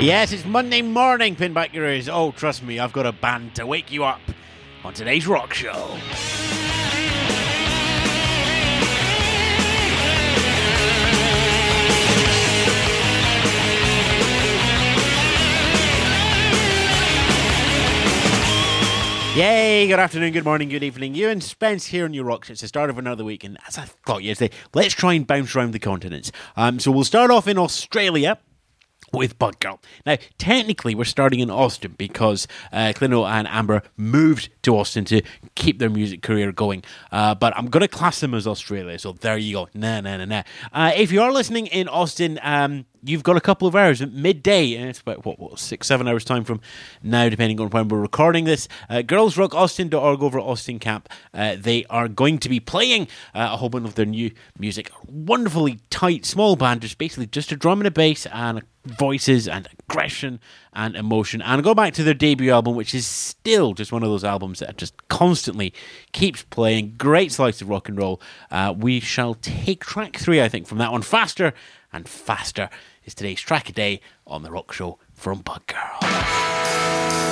Yes, it's Monday morning, pin back your ears. Oh, trust me, I've got a band to wake you up on today's rock show. Yay, good afternoon, good morning, good evening. Ewan Spence here on your rocks. It's the start of another week, and as I thought yesterday, let's try and bounce around the continents. Um, so we'll start off in Australia with BugGirl. Now, technically, we're starting in Austin because uh, Clint and Amber moved to Austin to keep their music career going. Uh, but I'm going to class them as Australia, so there you go. Nah, nah, nah, nah. Uh, if you are listening in Austin, um, you've got a couple of hours at midday, and it's about what, what six, seven hours time from now, depending on when we're recording this. Uh, girlsrockaustin.org over Austin Camp. Uh, they are going to be playing uh, a whole bunch of their new music. Wonderfully tight, small band, just basically just a drum and a bass and voices and aggression and emotion. And go back to their debut album, which is still just one of those albums that just constantly keeps playing. Great slice of rock and roll. Uh, we shall take track three, I think, from that one. Faster and faster is today's track a day on the rock show from BugGirl.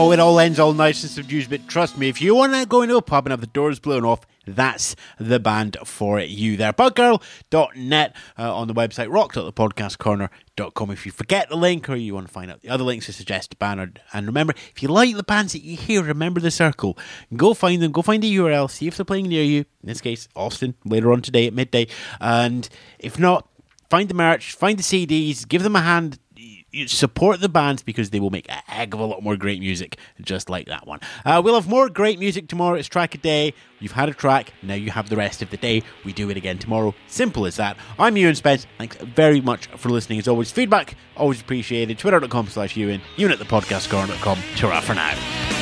Oh, it all ends all nice and subdued, but trust me, if you want to go into a pub and have the doors blown off, that's the band for you there. Buggirl.net uh, on the website, rock.thepodcastcorner.com. If you forget the link or you want to find out the other links to suggest a band, and remember, if you like the bands that you hear, remember the circle. Go find them, go find the URL, see if they're playing near you. In this case, Austin, later on today at midday. And if not, find the merch, find the CDs, give them a hand you support the bands because they will make a heck of a lot more great music just like that one. Uh, we'll have more great music tomorrow. It's track a day. You've had a track, now you have the rest of the day. We do it again tomorrow. Simple as that. I'm Ewan Spence. Thanks very much for listening. As always, feedback always appreciated. Twitter.com slash Ewan. Ewan at the podcastcorner.com. Ta for now.